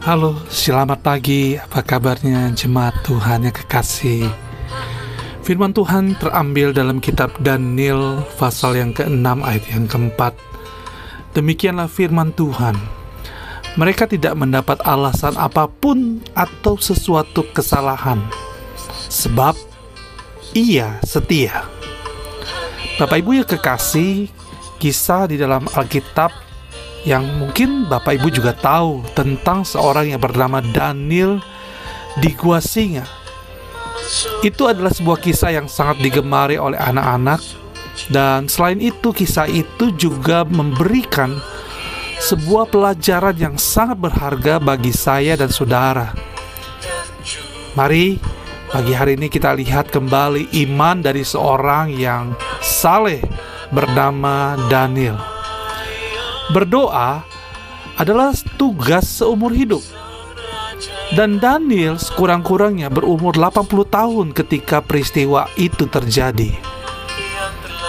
Halo, selamat pagi. Apa kabarnya jemaat Tuhan yang kekasih? Firman Tuhan terambil dalam kitab Daniel pasal yang ke-6 ayat yang keempat. Demikianlah firman Tuhan. Mereka tidak mendapat alasan apa pun atau sesuatu kesalahan. Sebab ia setia. Bapak Ibu yang kekasih, kisah di dalam Alkitab yang mungkin Bapak Ibu juga tahu tentang seorang yang bernama Daniel di Gua Singa. Itu adalah sebuah kisah yang sangat digemari oleh anak-anak dan selain itu kisah itu juga memberikan sebuah pelajaran yang sangat berharga bagi saya dan saudara. Mari pagi hari ini kita lihat kembali iman dari seorang yang saleh bernama Daniel. Berdoa adalah tugas seumur hidup. Dan Daniel sekurang-kurangnya berumur 80 tahun ketika peristiwa itu terjadi.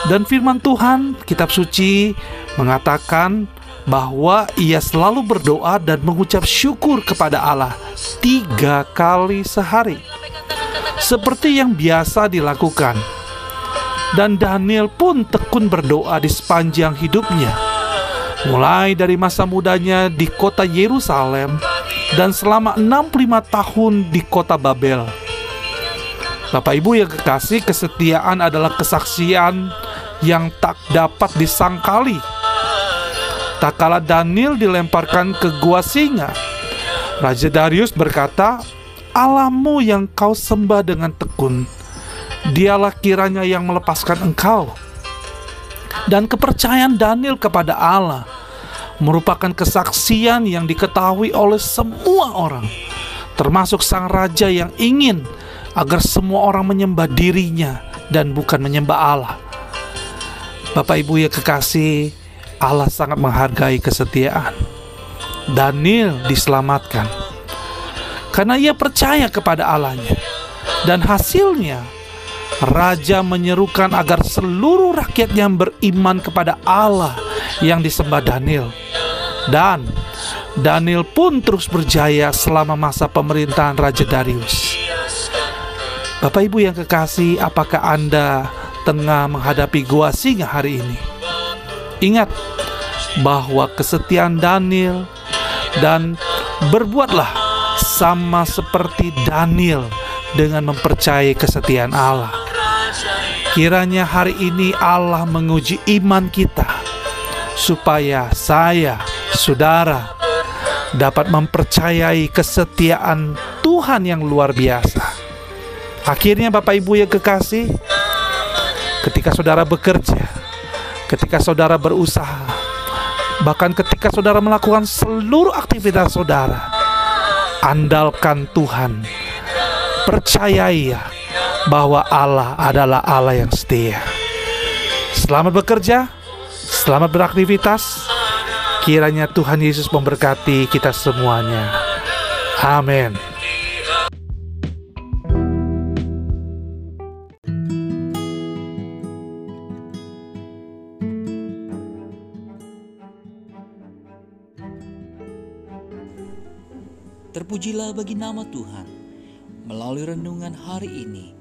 Dan firman Tuhan, kitab suci mengatakan bahwa ia selalu berdoa dan mengucap syukur kepada Allah tiga kali sehari. Seperti yang biasa dilakukan. Dan Daniel pun tekun berdoa di sepanjang hidupnya mulai dari masa mudanya di kota Yerusalem dan selama 65 tahun di kota Babel. Bapak Ibu yang kekasih, kesetiaan adalah kesaksian yang tak dapat disangkali. Tak kala Daniel dilemparkan ke gua singa, Raja Darius berkata, Allahmu yang kau sembah dengan tekun, dialah kiranya yang melepaskan engkau dan kepercayaan Daniel kepada Allah merupakan kesaksian yang diketahui oleh semua orang, termasuk sang raja yang ingin agar semua orang menyembah dirinya dan bukan menyembah Allah. Bapak Ibu ya kekasih, Allah sangat menghargai kesetiaan. Daniel diselamatkan karena ia percaya kepada Allahnya dan hasilnya Raja menyerukan agar seluruh rakyat yang beriman kepada Allah yang disembah Daniel. Dan Daniel pun terus berjaya selama masa pemerintahan Raja Darius. Bapak Ibu yang kekasih, apakah Anda tengah menghadapi gua singa hari ini? Ingat bahwa kesetiaan Daniel dan berbuatlah sama seperti Daniel dengan mempercayai kesetiaan Allah. Kiranya hari ini Allah menguji iman kita supaya saya, saudara, dapat mempercayai kesetiaan Tuhan yang luar biasa. Akhirnya Bapak Ibu yang kekasih, ketika saudara bekerja, ketika saudara berusaha, bahkan ketika saudara melakukan seluruh aktivitas saudara, andalkan Tuhan. Percayai ya bahwa Allah adalah Allah yang setia. Selamat bekerja, selamat beraktivitas. Kiranya Tuhan Yesus memberkati kita semuanya. Amin. Terpujilah bagi nama Tuhan. Melalui renungan hari ini,